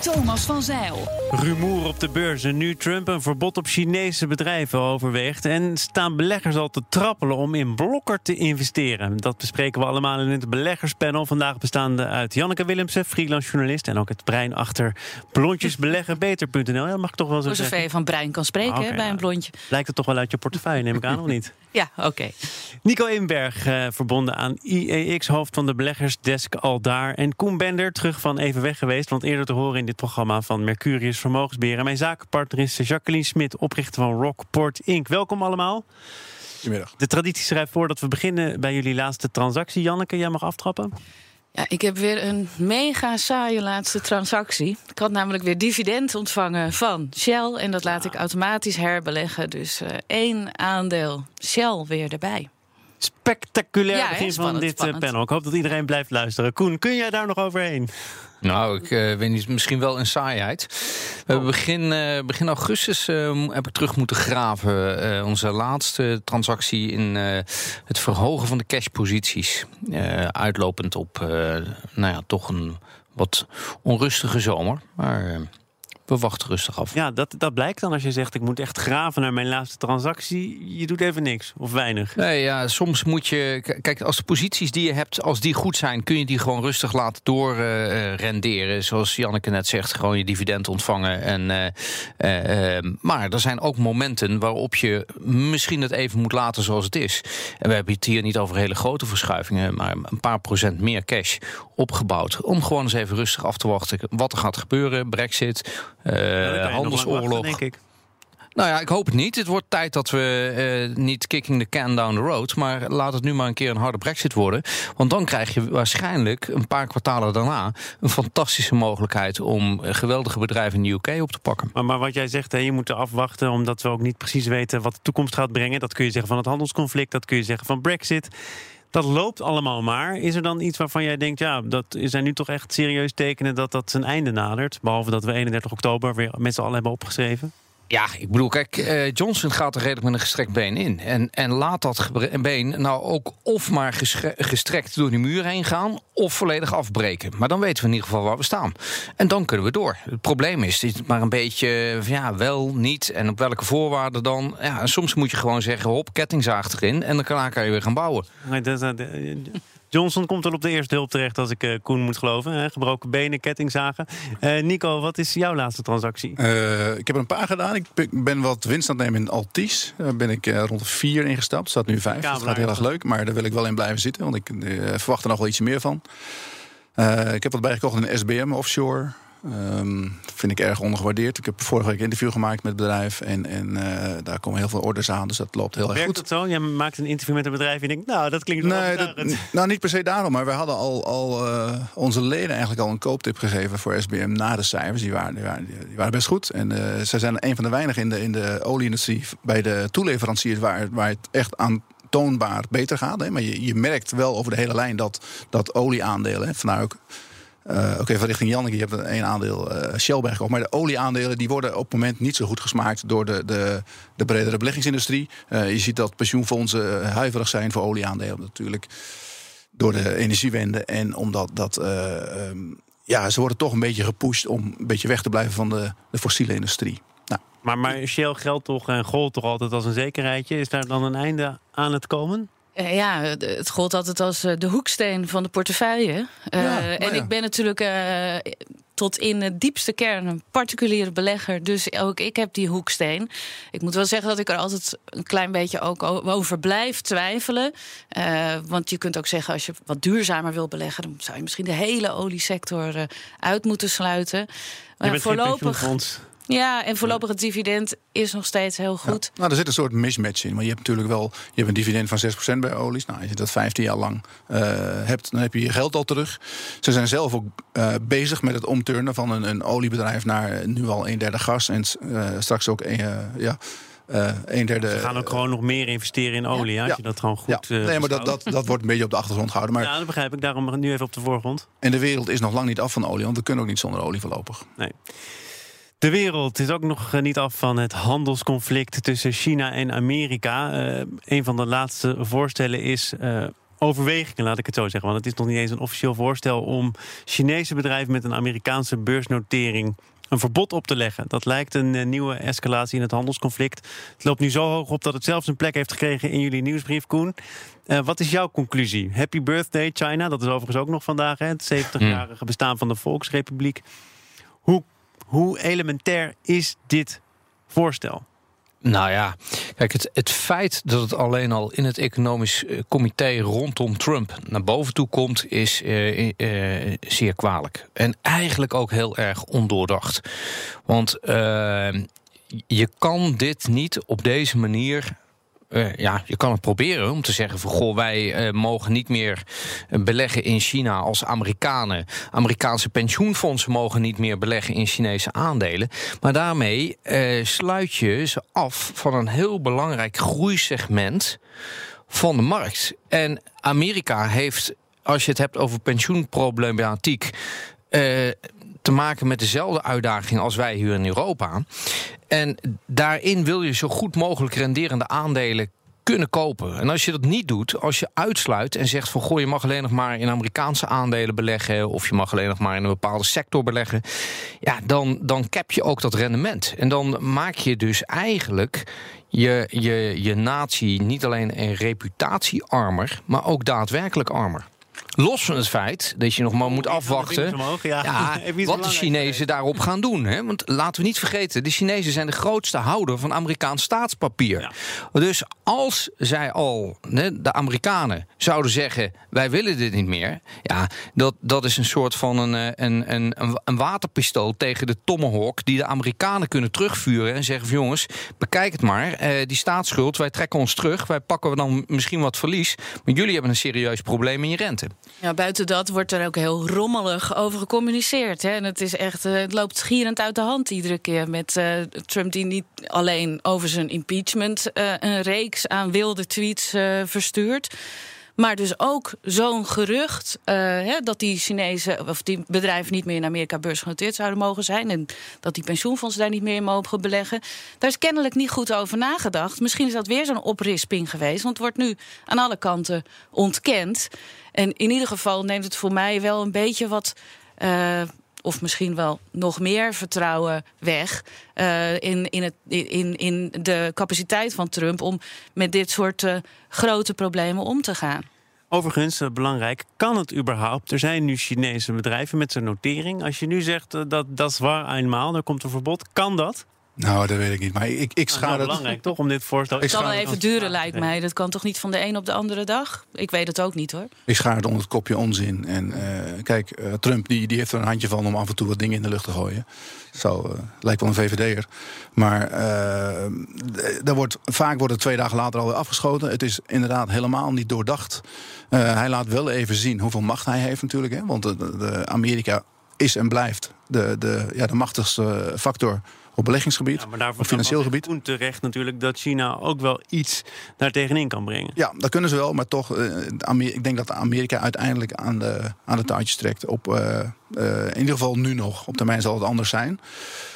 Thomas van Zeil. Rumoer op de beurzen nu Trump een verbod op Chinese bedrijven overweegt. En staan beleggers al te trappelen om in Blokker te investeren. Dat bespreken we allemaal in het beleggerspanel. Vandaag bestaande uit Janneke Willemsen, freelance journalist. En ook het brein achter blondjesbeleggenbeter.nl. Ja, mag ik toch wel zo zeggen. zover je van brein kan spreken Ah, bij een nou. blondje. Lijkt het toch wel uit je portefeuille, neem ik aan, of niet? Ja, oké. Nico Inberg, eh, verbonden aan IEX, hoofd van de beleggersdesk al daar. En Koen Bender, terug van even weg geweest. Want eerder te horen in dit programma van Mercurius Vermogensbeheer. En mijn zakenpartner is Jacqueline Smit, oprichter van Rockport Inc. Welkom allemaal. Goedemiddag. De traditie schrijft voor dat we beginnen bij jullie laatste transactie. Janneke, jij mag aftrappen. Ja, ik heb weer een mega saaie laatste transactie. Ik had namelijk weer dividend ontvangen van Shell. En dat laat ik automatisch herbeleggen. Dus eh, één aandeel Shell weer erbij. Spectaculair Ja, begin van dit eh, spannend. panel. Ik hoop dat iedereen blijft luisteren. Koen, kun jij daar nog overheen? Nou, ik eh, weet niet, misschien wel een saaiheid. We hebben begin, eh, begin augustus m- heb ik terug moeten graven. eh, onze laatste transactie in eh, het verhogen van de cashposities. Eh, uitlopend op, eh, nou ja, toch een wat onrustige zomer. Maar we wachten rustig af. Ja, dat, dat blijkt dan als je zegt... ik moet echt graven naar mijn laatste transactie. Je doet even niks, of weinig. Nee, ja, soms moet je. Kijk, als de posities die je hebt, als die goed zijn, kun je die gewoon rustig laten doorrenderen. Zoals Janneke net zegt, gewoon je dividend ontvangen. En, eh, eh, eh, maar er zijn ook momenten waarop je misschien het even moet laten zoals het is. En we hebben het hier niet over hele grote verschuivingen, maar een paar procent meer cash opgebouwd. Om gewoon eens even rustig af te wachten wat er gaat gebeuren. Brexit, Ja, nog lang handelsoorlog. wachten, denk ik. Nou ja, ik hoop het niet. Het wordt tijd dat we eh, niet kicking the can down the road. Maar laat het nu maar een keer een harde brexit worden. Want dan krijg je waarschijnlijk een paar kwartalen daarna... een fantastische mogelijkheid om eh, geweldige bedrijven in de UK op te pakken. Maar, maar wat jij zegt, hè, je moet er afwachten omdat we ook niet precies weten wat de toekomst gaat brengen. Dat kun je zeggen van het handelsconflict, dat kun je zeggen van Brexit. Dat loopt allemaal maar. Is er dan iets waarvan jij denkt, ja, dat zijn nu toch echt serieus tekenen dat dat zijn einde nadert? Behalve dat we 31 oktober weer met z'n allen hebben opgeschreven. Ja, ik bedoel, kijk, eh, Johnson gaat er redelijk met een gestrekt been in. En, en laat dat been nou ook of maar gestrekt door die muur heen gaan... of volledig afbreken. Maar dan weten we in ieder geval waar we staan. En dan kunnen we door. Het probleem is, het is maar een beetje, eh, ja, wel, niet... en op welke voorwaarden dan. Ja, soms moet je gewoon zeggen, hop, kettingzaag erin... en dan kan je weer gaan bouwen. Maar dat- dat- Johnson komt wel op de eerste hulp terecht als ik eh, Koen moet geloven. Hè? Gebroken benen, kettingzagen. Eh, Nico, wat is jouw laatste transactie? Eh, ik heb er een paar gedaan. Ik ben- wat winst aan het nemen in Altis. Daar ben ik rond de vier ingestapt. staat nu vijf. Dat gaat heel erg leuk. Maar daar wil ik wel in blijven zitten. Want ik verwacht er nog wel iets meer van. Ik heb wat bijgekocht in SBM offshore. Ehm, vind ik erg ondergewaardeerd. Ik heb vorige week een interview gemaakt met het bedrijf. En, en eh, daar komen heel veel orders aan. Dus dat loopt heel erg Werkt goed. het zo? Jij maakt een interview met een bedrijf en je denkt, nou, dat klinkt wel Nee, dat, nou niet per se daarom, maar we hadden al, al eh, onze leden eigenlijk al een kooptip gegeven voor SBM na de cijfers. Die waren, die waren, die waren best goed. En eh zij zijn een van de weinigen in de, in de olieindustrie bij de toeleveranciers waar, waar het echt aantoonbaar beter gaat. Hè. Maar je, je merkt wel over de hele lijn dat, dat olieaandelen, hè, vandaar ook. Eh ook even richting Janneke, je hebt een aandeel eh Shell bijgekocht. Maar de olieaandelen die worden op het moment niet zo goed gesmaakt door de, de, de bredere beleggingsindustrie. Eh, je ziet dat pensioenfondsen eh, huiverig zijn voor olieaandelen natuurlijk door de energiewende en omdat dat. eh, ehm, ja, ze worden toch een beetje gepusht om een beetje weg te blijven van de, de fossiele industrie. Nou, Maar, maar Shell geldt toch en gold toch altijd als een zekerheidje? Is daar dan een einde aan het komen? Eh, ja, het- gold altijd als eh, de hoeksteen van de portefeuille. Eh, Ja, en ja. ik ben natuurlijk tot in de diepste kern een particuliere belegger. Dus ook ik heb die hoeksteen. Ik moet wel zeggen dat ik er altijd een klein beetje ook over blijf twijfelen. Want je kunt ook zeggen, als je wat duurzamer wil beleggen... dan zou je misschien de hele oliesector uit moeten sluiten. Maar voorlopig. Ja, en voorlopig het dividend is nog steeds heel goed. Ja. Nou, er zit een soort mismatch in. Maar je hebt natuurlijk wel je hebt een dividend van 6% bij olies. Nou, als je dat 15 jaar lang eh, hebt, dan heb je je geld al terug. Ze zijn zelf ook eh, bezig met het omturnen van een, een oliebedrijf naar eh, nu al een derde gas. En eh, straks ook een, eh, ja, eh een derde. Ze gaan ook gewoon nog meer investeren in olie. Als Ja. je dat gewoon ja, goed. eh, nee, maar dat, dat, dat wordt een beetje op de achtergrond gehouden. Maar Ja, dat begrijp ik. Daarom nu even op de voorgrond. en de wereld is nog lang niet af van olie, want we kunnen ook niet zonder olie voorlopig. Nee. De wereld is ook nog eh, niet af van het handelsconflict tussen China en Amerika. Eh, een van de laatste voorstellen is eh, overwegingen, laat ik het zo zeggen. Want het is nog niet eens een officieel voorstel om Chinese bedrijven met een Amerikaanse beursnotering een verbod op te leggen. Dat lijkt een nieuwe escalatie in het handelsconflict. Het loopt nu zo hoog op dat het zelfs een plek heeft gekregen in jullie nieuwsbrief, Koen. Wat is jouw conclusie? Happy birthday China, dat is overigens ook nog vandaag, hè, het 70-jarige bestaan van de Volksrepubliek. Hoe, hoe elementair is dit voorstel? Nou ja, kijk, het, het feit dat het alleen al in het economisch eh, comité rondom Trump naar boven toe komt, is eh, eh, zeer kwalijk. En eigenlijk ook heel erg ondoordacht. Want je kan dit niet op deze manier. Eh, ja, je kan het proberen om te zeggen van goh, wij eh, mogen niet meer eh, beleggen in China als Amerikanen. Amerikaanse pensioenfondsen mogen niet meer beleggen in Chinese aandelen. Maar daarmee eh, sluit je ze af van een heel belangrijk groeisegment van de markt. En Amerika heeft, als je het hebt over pensioenproblematiek, te maken met dezelfde uitdaging als wij hier in Europa. En daarin wil je zo goed mogelijk renderende aandelen kunnen kopen. En als je dat niet doet, als je uitsluit en zegt van goh, je mag alleen nog maar in Amerikaanse aandelen beleggen of je mag alleen nog maar in een bepaalde sector beleggen, ja, dan, dan cap je ook dat rendement. En dan maak je dus eigenlijk je, je, je natie niet alleen een reputatie armer, maar ook daadwerkelijk armer. Los van het feit dat je nog maar moet afwachten. omhoog, ja. Wat de Chinezen daarop gaan doen. Hè? Want laten we niet vergeten, de Chinezen zijn de grootste houder van Amerikaans staatspapier. Ja. Dus als zij al, de Amerikanen, zouden zeggen: wij willen dit niet meer. Ja, dat, dat is een soort van een, eh, een, een, een, een waterpistool tegen de Tomahawk. die de Amerikanen kunnen terugvuren en zeggen: van, jongens, bekijk het maar. eh, die staatsschuld, wij trekken ons terug. Wij pakken dan misschien wat verlies. Maar jullie hebben een serieus probleem in je rente. Ja, buiten dat wordt er ook heel rommelig over gecommuniceerd. Hè? En het, is echt, eh, het loopt schierend uit de hand iedere keer. Met eh, Trump die niet alleen over zijn impeachment eh, een reeks aan wilde tweets verstuurt. Maar dus ook zo'n gerucht hè, dat die Chinese of die bedrijven niet meer in Amerika beursgenoteerd zouden mogen zijn. En dat die pensioenfondsen daar niet meer in mogen beleggen. Daar is kennelijk niet goed over nagedacht. Misschien is dat weer zo'n oprisping geweest. Want het wordt nu aan alle kanten ontkend. En in ieder geval neemt het voor mij wel een beetje wat. eh, of misschien wel nog meer vertrouwen weg eh, in, in, het, in, in de capaciteit van Trump om met dit soort eh, grote problemen om te gaan. Overigens, belangrijk, kan het überhaupt? Er zijn nu Chinese bedrijven met zijn notering. Als je nu zegt dat dat is waar eenmaal, er komt een verbod, kan dat? Nou, dat weet ik niet. Maar ik, ik Dat is wel schaar het. belangrijk toch om dit voorstel. Het zal wel even duren, lijkt mij. Dat kan toch niet van de een op de andere dag? Ik weet het ook niet hoor. Ik schaar het onder het kopje onzin. En eh, kijk, eh, Trump die, die heeft er een handje van om af en toe wat dingen in de lucht te gooien. Zo eh, lijkt wel een VVD'er. Maar eh, daar wordt, vaak wordt het twee dagen later alweer afgeschoten. Het is inderdaad helemaal niet doordacht. Eh, hij laat wel even zien hoeveel macht hij heeft natuurlijk. Hè? Want de Amerika is en blijft de, de, ja, de machtigste factor op beleggingsgebied. Ja, maar op financieel gebied. Toen terecht natuurlijk dat China ook wel iets daar tegenin kan brengen. Ja, dat kunnen ze wel, maar toch, eh, ik denk dat Amerika uiteindelijk aan de, aan de touwtjes trekt. Op, eh, eh, in ieder geval nu nog. Op termijn zal het anders zijn. Nou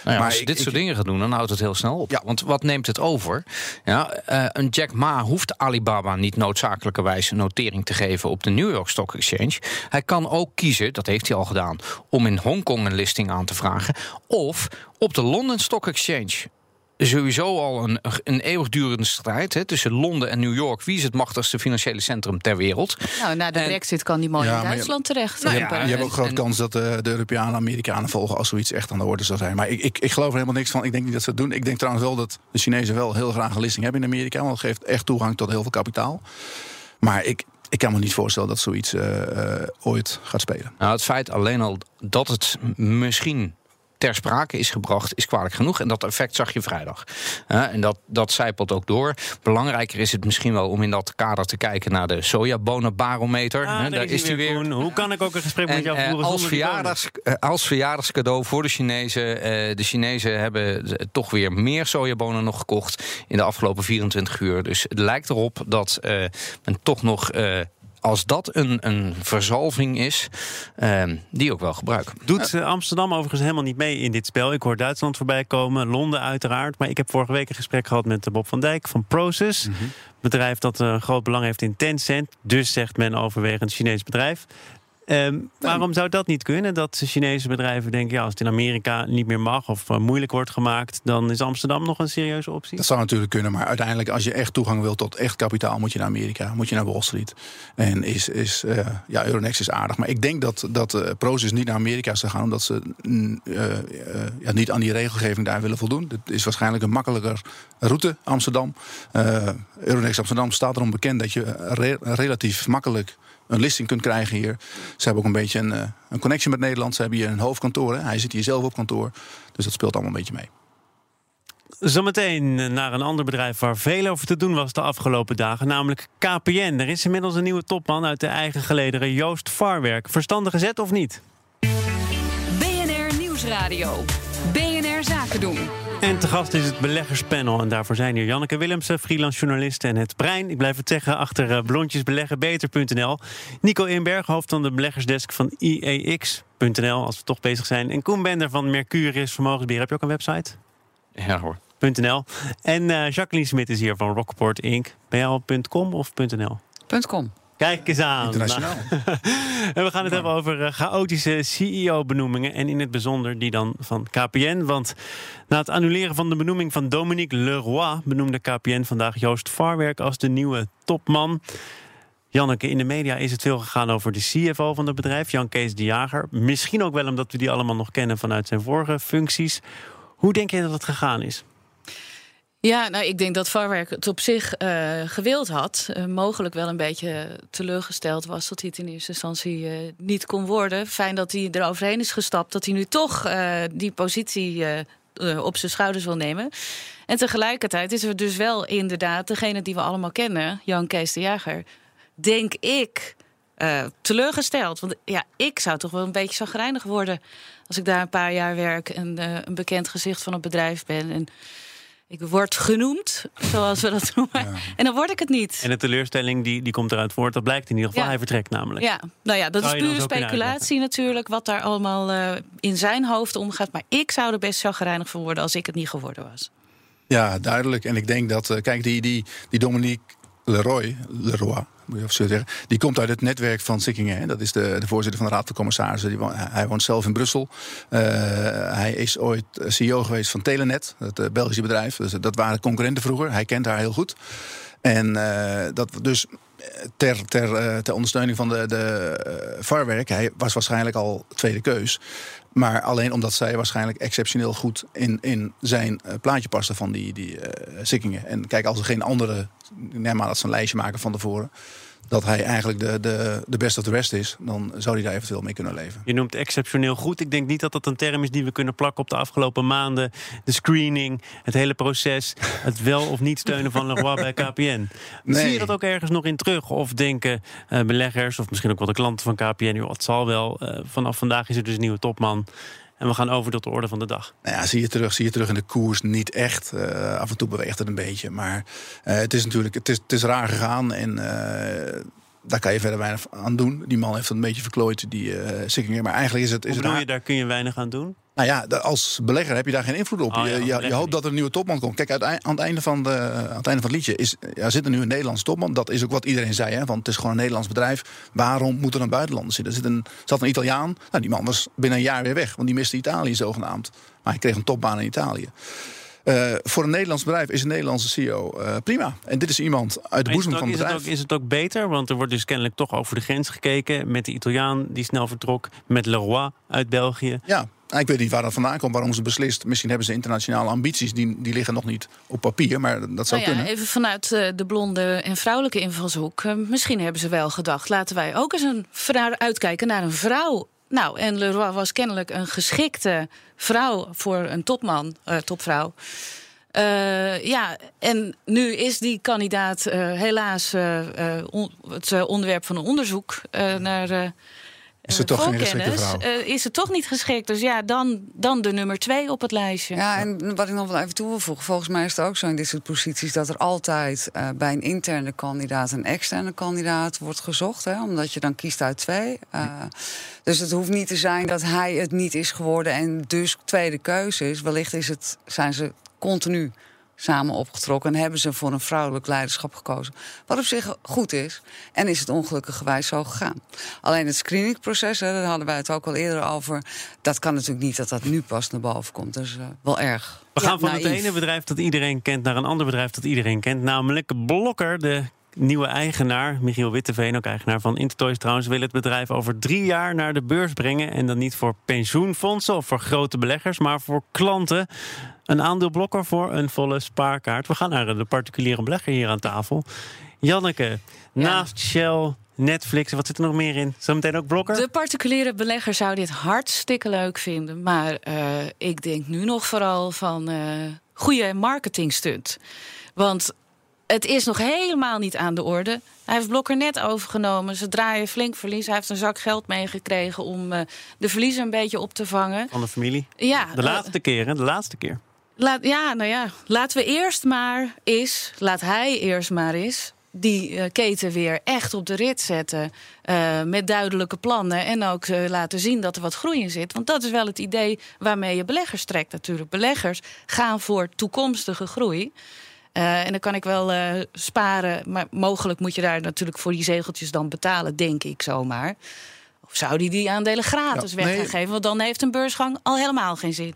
ja, Maar als je ik- dit ik- soort dingen gaat doen, dan houdt het heel snel op. Ja. Want wat neemt het over? Ja, eh, een Jack Ma hoeft Alibaba niet noodzakelijkerwijs een notering te geven op de New York Stock Exchange. Hij kan ook kiezen, dat heeft hij al gedaan, om in Hongkong een listing aan te vragen. Of op de London Stock Exchange. Sowieso al een, een eeuwigdurende strijd hè, tussen Londen en New York. Wie is het machtigste financiële centrum ter wereld? Nou, na de En- brexit kan die mooi Ja, in je- Duitsland terecht. Nou Je ja, hebt, je hebt ook grote kans dat de, de Europeanen en Amerikanen volgen als zoiets echt aan de orde zou zijn. Maar ik, ik, ik geloof er helemaal niks van. Ik denk niet dat ze het doen. Ik denk trouwens wel dat de Chinezen wel heel graag een listing hebben in Amerika. Want dat geeft echt toegang tot heel veel kapitaal. Maar ik, ik kan me niet voorstellen dat zoiets eh, eh, ooit gaat spelen. Nou, het feit alleen al dat het misschien ter sprake is gebracht, is kwalijk genoeg. En dat effect zag je vrijdag. en dat, dat zijpelt ook door. Belangrijker is het misschien wel om in dat kader te kijken naar de sojabonenbarometer. Ah, daar, is hij weer. weer. Hoe kan ik ook een gesprek met jou voeren als, verjaardags, als verjaardagscadeau voor de Chinezen. de Chinezen hebben toch weer meer sojabonen nog gekocht in de afgelopen 24 uur. Dus het lijkt erop dat men toch nog als dat een, een verzalving is, ehm, die ook wel gebruiken. Doet eh, Amsterdam overigens helemaal niet mee in dit spel. Ik hoor Duitsland voorbij komen, Londen uiteraard. Maar ik heb vorige week een gesprek gehad met Bob van Dijk van Proces. Mm Bedrijf dat een groot belang heeft in Tencent. Dus zegt men overwegend Chinees bedrijf. Ehm, waarom zou dat niet kunnen? Dat Chinese bedrijven denken, ja, als het in Amerika niet meer mag of uh, moeilijk wordt gemaakt, dan is Amsterdam nog een serieuze optie? Dat zou natuurlijk kunnen, maar uiteindelijk, als je echt toegang wilt tot echt kapitaal, moet je naar Amerika, moet je naar Wall Street. En is, is uh, ja, Euronext is aardig. Maar ik denk dat, dat uh, Proces niet naar Amerika zou gaan, omdat ze ja, niet aan die regelgeving daar willen voldoen. Het is waarschijnlijk een makkelijker route, Amsterdam. Euronext Amsterdam staat erom bekend dat je relatief makkelijk een listing kunt krijgen hier. Ze hebben ook een beetje een, uh, een connection met Nederland. Ze hebben hier een hoofdkantoor. Hè. Hij zit hier zelf op kantoor. Dus dat speelt allemaal een beetje mee. Zometeen naar een ander bedrijf waar veel over te doen was de afgelopen dagen, namelijk KPN. Er is inmiddels een nieuwe topman uit de eigen gelederen, Joost Varwerk. Verstandige zet of niet? BNR Nieuwsradio. BNR Zaken doen. En te gast is het beleggerspanel. En daarvoor zijn hier Janneke Willemsen, freelance journalist en het brein. Ik blijf het zeggen, achter eh, blondjesbeleggenbeter.nl. Nico Inberg, hoofd van de beleggersdesk van IEX.nl, als we toch bezig zijn. En Koen Bender van Mercurius Vermogensbeheer. Heb je ook een website? Ja hoor. .nl. En uh, Jacqueline Smit is hier van Rockport Inc. Ben je .com of .nl? .com. Kijk eens aan. Internationaal. en we gaan het hebben over uh, chaotische CEO-benoemingen. En in het bijzonder die dan van KPN. Want na het annuleren van de benoeming van Dominique Leroy... benoemde KPN vandaag Joost Varwerk als de nieuwe topman. Janneke, in de media is het veel gegaan over de CFO van het bedrijf, Jan Kees de Jager. Misschien ook wel omdat we die allemaal nog kennen vanuit zijn vorige functies. Hoe denk je dat het gegaan is? Ja, nou, ik denk dat Varwerk het op zich uh, gewild had. Uh, mogelijk wel een beetje teleurgesteld was dat hij het in eerste instantie uh, niet kon worden. Fijn dat hij er overheen is gestapt, dat hij nu toch die positie op zijn schouders wil nemen. En tegelijkertijd is er dus wel inderdaad degene die we allemaal kennen, Jan Kees de Jager. Denk ik. teleurgesteld. Want ja, ik zou toch wel een beetje zagrijnig worden als ik daar een paar jaar werk en een bekend gezicht van het bedrijf ben. En ik word genoemd, zoals we dat noemen. En dan word ik het niet. En de teleurstelling die, die komt eruit voort, dat blijkt in ieder geval. Hij vertrekt namelijk. Ja, nou ja, dat is pure speculatie natuurlijk, wat daar allemaal uh, in zijn hoofd omgaat. Maar ik zou er best chagrijnig van worden als ik het niet geworden was. Ja, duidelijk. En ik denk dat, uh, kijk, die, die, die Dominique Leroy, Leroy Die komt uit het netwerk van Sikkingen. Dat is de, de voorzitter van de Raad van Commissarissen. Die hij woont zelf in Brussel. Uh, hij is ooit CEO geweest van Telenet, het uh, Belgische bedrijf. Dus dat waren concurrenten vroeger. Hij kent haar heel goed. En dat dus ter, ter, ter ondersteuning van de, de. Hij was waarschijnlijk al tweede keus. Maar alleen omdat zij waarschijnlijk exceptioneel goed in, in zijn plaatje paste van die, die uh, Sikkingen. En kijk, als er geen andere neem maar dat ze een lijstje maken van tevoren dat hij eigenlijk de, de, de best of the rest is, dan zou hij daar eventueel mee kunnen leven. Je noemt exceptioneel goed. Ik denk niet dat dat een term is die we kunnen plakken op de afgelopen maanden. De screening, het hele proces, het wel of niet steunen van Leroy bij KPN. Nee. Zie je dat ook ergens nog in terug? Of denken uh, beleggers, of misschien ook wel de klanten van KPN, joh, het zal wel. Uh, vanaf vandaag is er dus een nieuwe topman. En we gaan over tot de orde van de dag. Nou ja, zie je terug, zie je terug in de koers niet echt. Uh, af en toe beweegt het een beetje. Maar uh, het is natuurlijk het is, het is raar gegaan. En uh, daar kan je verder weinig aan doen. Die man heeft het een beetje verklooid, die uh. Maar eigenlijk is het... Is Hoe bedoel je, daar kun je weinig aan doen? Nou ja, als belegger heb je daar geen invloed op. Oh, je, ja, je, je, hoopt dat er een nieuwe topman komt. Kijk, aan het einde van, de, aan het, einde van het liedje is, ja, zit er nu een Nederlands topman. Dat is ook wat iedereen zei, hè, want het is gewoon een Nederlands bedrijf. Waarom moet er een buitenlander zitten? Er zit een, zat een Italiaan. Nou, die man was binnen een jaar weer weg, want die miste Italië zogenaamd. Maar hij kreeg een topbaan in Italië. Uh, voor een Nederlands bedrijf is een Nederlandse CEO uh, prima. En dit is iemand uit de boezem van het bedrijf. Is het, ook, is het ook beter? Want er wordt dus kennelijk toch over de grens gekeken... met de Italiaan die snel vertrok, met Leroy uit België. Ja, ik weet niet waar dat vandaan komt, waarom ze beslist. Misschien hebben ze internationale ambities, die, die liggen nog niet op papier, maar dat zou nou ja, kunnen. Even vanuit uh, de blonde en vrouwelijke invalshoek. Misschien hebben ze wel gedacht, laten wij ook eens een vrouw uitkijken naar een vrouw Nou, en Leroy was kennelijk een geschikte vrouw voor een topman, uh, topvrouw. Uh, ja, en nu is die kandidaat uh, helaas het onderwerp van een onderzoek naar is het toch geen geschikte vrouw? Uh, is het toch niet geschikt. Dus ja, dan, dan de nummer twee op het lijstje. Ja, en wat ik nog wel even toe wil voegen. Volgens mij is het ook zo in dit soort posities... dat er altijd uh, bij een interne kandidaat een externe kandidaat wordt gezocht. Hè, omdat je dan kiest uit twee. Uh, dus het hoeft niet te zijn dat hij het niet is geworden... en dus tweede keuze is. Wellicht is het, zijn ze continu samen opgetrokken en hebben ze voor een vrouwelijk leiderschap gekozen. Wat op zich goed is. En is het ongelukkigerwijs zo gegaan. Alleen het screeningproces, daar hadden wij het ook al eerder over. Dat kan natuurlijk niet dat dat nu pas naar boven komt. Dat is uh, wel erg. We gaan van het ene bedrijf dat iedereen kent naar een ander bedrijf dat iedereen kent. Namelijk Blokker, de nieuwe eigenaar, Michiel Witteveen, ook eigenaar van Intertoys trouwens, wil het bedrijf over drie jaar naar de beurs brengen. En dan niet voor pensioenfondsen of voor grote beleggers, maar voor klanten. Een aandeelblokker voor een volle spaarkaart. We gaan naar de particuliere belegger hier aan tafel. Janneke, naast Shell, Netflix, wat zit er nog meer in? Zometeen ook blokker? De particuliere belegger zou dit hartstikke leuk vinden. Maar uh, ik denk nu nog vooral van uh, goede marketingstunt. Want het is nog helemaal niet aan de orde. Hij heeft Blokker net overgenomen. Ze draaien flink verlies. Hij heeft een zak geld meegekregen om uh, de verliezen een beetje op te vangen. Van de familie? Ja. De laatste uh, keer, hè? De laatste keer. Laat, ja, nou ja. Laten we eerst maar eens, laat hij eerst maar eens die uh, keten weer echt op de rit zetten. Uh, met duidelijke plannen. En ook uh, laten zien dat er wat groei in zit. Want dat is wel het idee waarmee je beleggers trekt natuurlijk. Beleggers gaan voor toekomstige groei. Uh, en dan kan ik wel uh, sparen, maar mogelijk moet je daar natuurlijk voor die zegeltjes dan betalen, denk ik zomaar. Of zou die die aandelen gratis ja, weg gaan geven? Want dan heeft een beursgang al helemaal geen zin.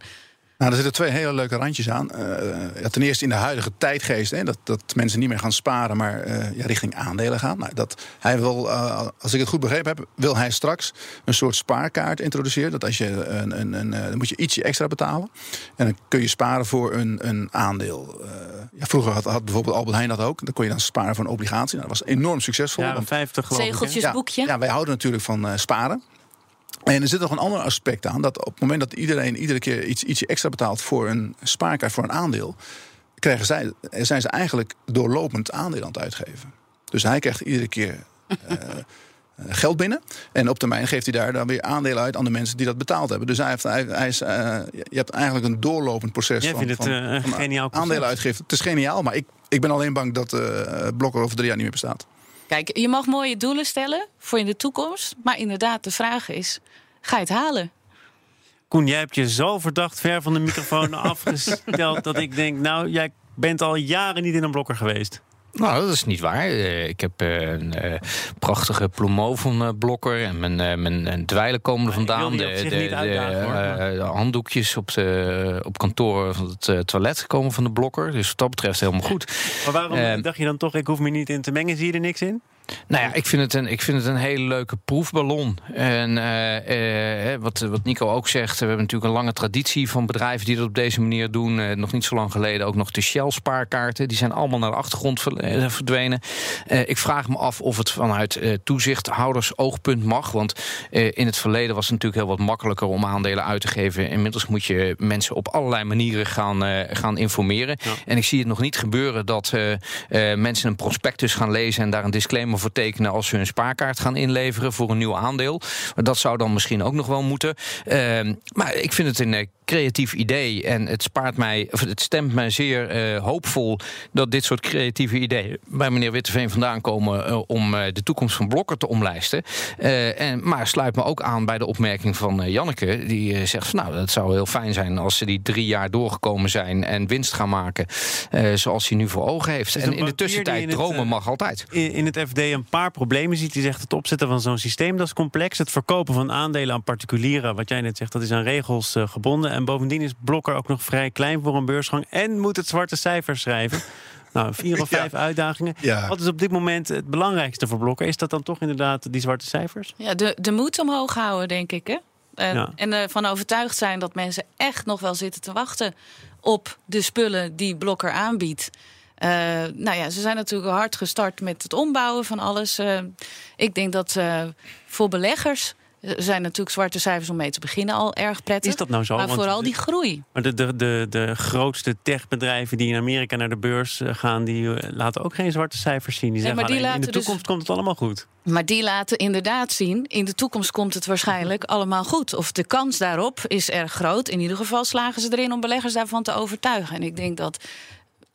Nou, er zitten twee hele leuke randjes aan. Uh, ja, ten eerste in de huidige tijdgeest, hè, dat, dat mensen niet meer gaan sparen, maar uh, ja, richting aandelen gaan. Nou, dat, hij wil, uh, als ik het goed begrepen heb, wil hij straks een soort spaarkaart introduceren. Dat als je een, een, een dan moet je ietsje extra betalen. En dan kun je sparen voor een, een aandeel. ja, vroeger had, had, bijvoorbeeld Albert Heijn dat ook. Dan kon je dan sparen voor een obligatie. Nou, dat was enorm succesvol. Ja, 50 geloof Zegeltjesboekje. Ja, ja, wij houden natuurlijk van sparen. En er zit nog een ander aspect aan. Dat op het moment dat iedereen iedere keer iets, ietsje extra betaalt voor een spaarkaart, voor een aandeel, krijgen zij, zijn ze eigenlijk doorlopend aandeel aan het uitgeven. Dus hij krijgt iedere keer uh, geld binnen. En op termijn geeft hij daar dan weer aandelen uit aan de mensen die dat betaald hebben. Dus hij heeft, hij, hij is, uh, je hebt eigenlijk een doorlopend proces Jij van, vindt het, uh, van, van geniaal aandelen uitgeven. Het is geniaal, maar ik, ik ben alleen bang dat Blokker over drie jaar niet meer bestaat. Kijk, je mag mooie doelen stellen voor in de toekomst. Maar inderdaad, de vraag is: ga je het halen? Koen, jij hebt je zo verdacht ver van de microfoon afgesteld dat ik denk, nou, jij bent al jaren niet in een blokker geweest. Nou, dat is niet waar. Ik heb een uh, prachtige Blokker en mijn, mijn dweilen komen er vandaan. De, de, de, de, handdoekjes op, de, op kantoor van het toilet komen van de Blokker. Dus wat dat betreft helemaal goed. Maar waarom dacht je dan toch, ik hoef me niet in te mengen? Zie je er niks in? Nou ja, ik vind het een, ik vind het een hele leuke proefballon. En uh, uh, wat, wat Nico ook zegt, we hebben natuurlijk een lange traditie van bedrijven die dat op deze manier doen. Uh, nog niet zo lang geleden ook nog de Shell-spaarkaarten. Die zijn allemaal naar de achtergrond verdwenen. ik vraag me af of het vanuit toezichthouders oogpunt mag. Want in het verleden was het natuurlijk heel wat makkelijker om aandelen uit te geven. Inmiddels moet je mensen op allerlei manieren gaan, gaan informeren. Ja. En ik zie het nog niet gebeuren dat mensen een prospectus gaan lezen en daar een disclaimer voor tekenen als ze hun spaarkaart gaan inleveren voor een nieuw aandeel. Dat zou dan misschien ook nog wel moeten. Uh, maar ik vind het een creatief idee. En het spaart mij, of het stemt mij zeer uh, hoopvol dat dit soort creatieve ideeën bij meneer Witteveen vandaan komen uh, om uh, de toekomst van Blokker te omlijsten. en, maar sluit me ook aan bij de opmerking van Janneke, die zegt van nou, dat zou heel fijn zijn als ze die drie jaar doorgekomen zijn en winst gaan maken zoals hij nu voor ogen heeft. En in de tussentijd dromen het, mag altijd. In, in het FD een paar problemen ziet. hij zegt het opzetten van zo'n systeem dat is complex. Het verkopen van aandelen aan particulieren, wat jij net zegt, dat is aan regels gebonden. En bovendien is Blokker ook nog vrij klein voor een beursgang. En moet het zwarte cijfers schrijven. Nou, vier of vijf ja. uitdagingen. Ja. Wat is op dit moment het belangrijkste voor Blokker? Is dat dan toch inderdaad die zwarte cijfers? Ja, de, de moed omhoog houden, denk ik. Hè? En, ja. en ervan overtuigd zijn dat mensen echt nog wel zitten te wachten op de spullen die Blokker aanbiedt. Uh, nou ja, ze zijn natuurlijk hard gestart met het ombouwen van alles. Uh, ik denk dat uh, voor beleggers zijn natuurlijk zwarte cijfers om mee te beginnen al erg prettig. Is dat nou zo? Maar Want vooral die groei. Maar de, de, de, de grootste techbedrijven die in Amerika naar de beurs eh, gaan, die eh, laten ook geen zwarte cijfers zien. Die Nee, zeggen maar die alleen, in de dus- toekomst komt het allemaal goed. Maar die laten inderdaad zien, in de toekomst komt het waarschijnlijk allemaal goed. Of de kans daarop is erg groot. In ieder geval slagen ze erin om beleggers daarvan te overtuigen. En ik denk dat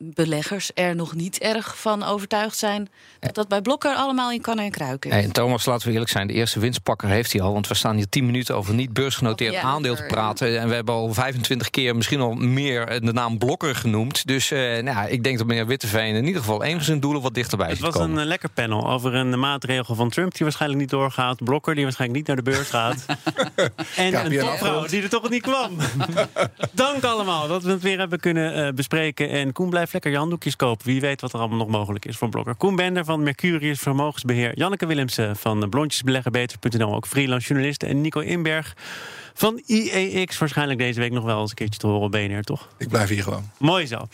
beleggers er nog niet erg van overtuigd zijn... dat dat bij Blokker allemaal in kannen en kruiken is. Hey, en Thomas, laten we eerlijk zijn, de eerste winstpakker heeft hij al. Want we staan hier 10 minuten over niet beursgenoteerd Ja, aandeel te praten. En we hebben al 25 keer, misschien al meer, de naam Blokker genoemd. Dus eh, nou, ja, ik denk dat meneer Witteveen in ieder geval een van zijn doelen wat dichterbij Het ziet was komen. een eh, lekker panel over een maatregel van Trump die waarschijnlijk niet doorgaat. Blokker die waarschijnlijk niet naar de beurs gaat. en Ja, een Pierre topvrouw die er toch niet kwam. Dank allemaal dat we het weer hebben kunnen eh, bespreken. En Koen blijft lekker je handdoekjes kopen. Wie weet wat er allemaal nog mogelijk is voor Blokker. Koen Bender van Mercurius Vermogensbeheer. Janneke Willemsen van blondjesbeleggenbeter.nl. Ook freelance journalist. En Nico Inberg van IEX. Waarschijnlijk deze week nog wel eens een keertje te horen op BNR, toch? Ik blijf hier gewoon. Mooi zo.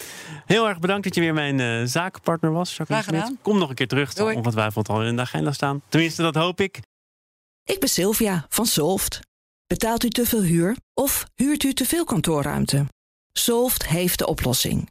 Heel erg bedankt dat je weer mijn eh, zakenpartner was. Jacqueline Graag gedaan. Smit. Kom nog een keer terug. Doei. ongetwijfeld al in de agenda staan. Tenminste, dat hoop ik. Ik ben Sylvia van Solft. Betaalt u te veel huur of huurt u te veel kantoorruimte? Solft heeft de oplossing.